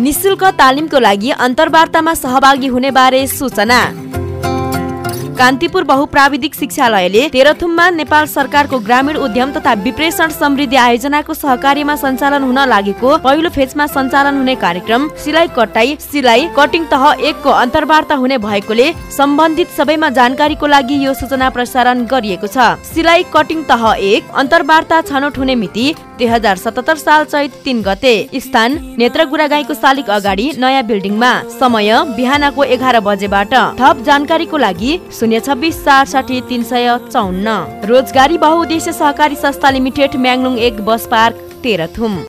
निशुल्क तालिमको लागि अन्तर्वार्तामा सहभागी हुने बारे सूचना। कान्तिपुर बहुप्राविधिक शिक्षालयले तेह्रथुममा नेपाल सरकारको ग्रामीण उद्यम तथा विप्रेषण समृद्धि आयोजनाको सहकार्यमा सञ्चालन हुन लागेको पहिलो फेजमा सञ्चालन हुने कार्यक्रम सिलाइ कटाई सिलाइ कटिङ तह एकको अन्तर्वार्ता हुने भएकोले सम्बन्धित सबैमा जानकारीको लागि यो सूचना प्रसारण गरिएको छ। सिलाइ कटिङ तह एक अन्तर्वार्ता छनौट हुने मिति दुई हजार सतहत्तर साल चैत तिन गते स्थान नेत्रगुरा गाईको सालिक अगाडि नयाँ बिल्डिङमा। समय बिहानको एघार बजेबाट। थप जानकारीको लागि शून्य छब्बिस चार साठी तिन सय चौन्न। रोजगारी बहुद्देश्य सहकारी संस्था लिमिटेड म्याङलुङ एक बस पार्क तेह्रथुम